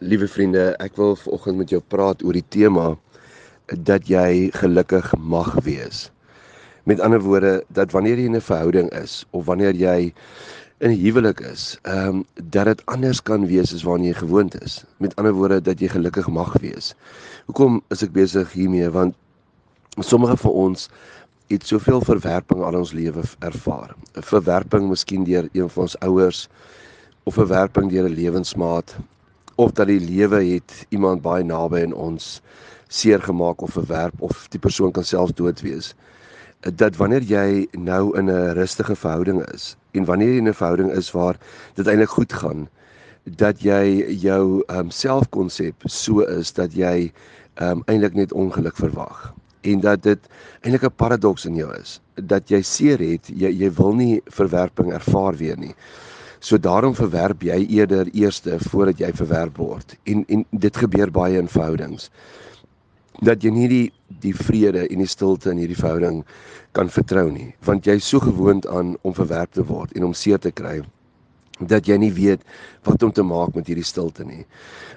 Liewe vriende, ek wil vanoggend met jou praat oor die tema dat jy gelukkig mag wees. Met ander woorde, dat wanneer jy in 'n verhouding is of wanneer jy in 'n huwelik is, ehm um, dat dit anders kan wees as waarna jy gewoond is. Met ander woorde, dat jy gelukkig mag wees. Hoekom is ek besig hiermee? Want sommige van ons het soveel verwerping al ons lewe ervaar. 'n Verwerping miskien deur een van ons ouers of verwerping deur 'n lewensmaat of dat die lewe het iemand baie naby aan ons seer gemaak of verwerp of die persoon kan self dood wees. Dat wanneer jy nou in 'n rustige verhouding is en wanneer jy in 'n verhouding is waar dit eintlik goed gaan, dat jy jou um, selfkonsep so is dat jy um, eintlik net ongeluk verwag en dat dit eintlik 'n paradoks in jou is dat jy seer het jy jy wil nie verwerping ervaar weer nie So daarom verwerp jy eerder eerste voordat jy verwerp word. En en dit gebeur baie in verhoudings. Dat jy nie die die vrede en die stilte in hierdie verhouding kan vertrou nie, want jy's so gewoond aan om verwerp te word en om seer te kry dat jy nie weet wat om te maak met hierdie stilte nie.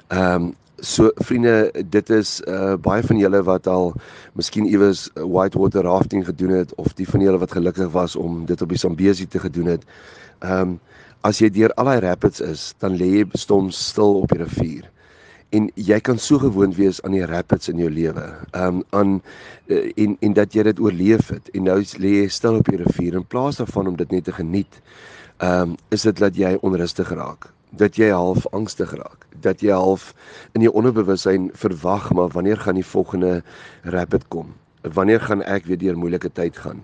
Ehm um, so vriende, dit is uh baie van julle wat al miskien iewers whitewater rafting gedoen het of die van julle wat gelukkig was om dit op die Zambezi te gedoen het. Ehm um, as jy deur al daai rapids is, dan lê jy stom stil op die rivier. En jy kan so gewoond wees aan die rapids in jou lewe. Um aan uh, en en dat jy dit oorleef het en nou lê jy stil op die rivier in plaas daarvan om dit net te geniet. Um is dit dat jy onrustig raak, dat jy half angstig raak, dat jy half in jou onderbewussyn verwag maar wanneer gaan die volgende rapid kom? Wanneer gaan ek weer deur moeilike tyd gaan?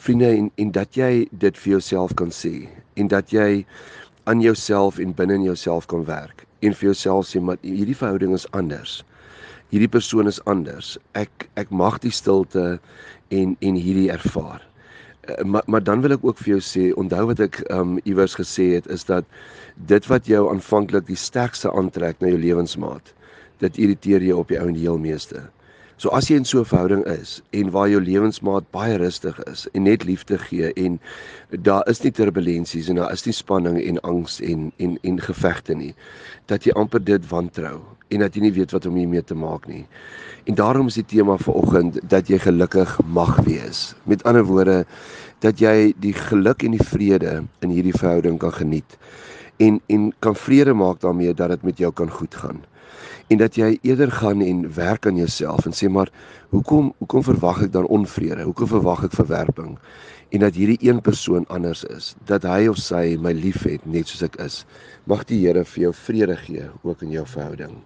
Vriende en en dat jy dit vir jouself kan sê en dat jy aan jouself en binne in jouself kan werk en vir jouself sê maar hierdie verhouding is anders. Hierdie persoon is anders. Ek ek mag die stilte en en hierdie ervaar. Uh, maar maar dan wil ek ook vir jou sê onthou wat ek um iewers gesê het is dat dit wat jou aanvanklik die sterkste aantrek na jou lewensmaat dit irriteer jou op die ou en die heel meeste. So as jy in so 'n verhouding is en waar jou lewensmaat baie rustig is en net liefde gee en daar is nie turbulensies en daar is nie spanning en angs en en en gevegte nie dat jy amper dit wantrou en dat jy nie weet wat om hiermee te maak nie. En daarom is die tema vir oggend dat jy gelukkig mag wees. Met ander woorde dat jy die geluk en die vrede in hierdie verhouding kan geniet en en kan vrede maak daarmee dat dit met jou kan goed gaan en dat jy eerder gaan en werk aan jouself en sê maar hoekom hoekom verwag ek dan onvrede? Hoekom verwag ek verwerping? En dat hierdie een persoon anders is, dat hy of sy my liefhet net soos ek is. Mag die Here vir jou vrede gee ook in jou verhouding.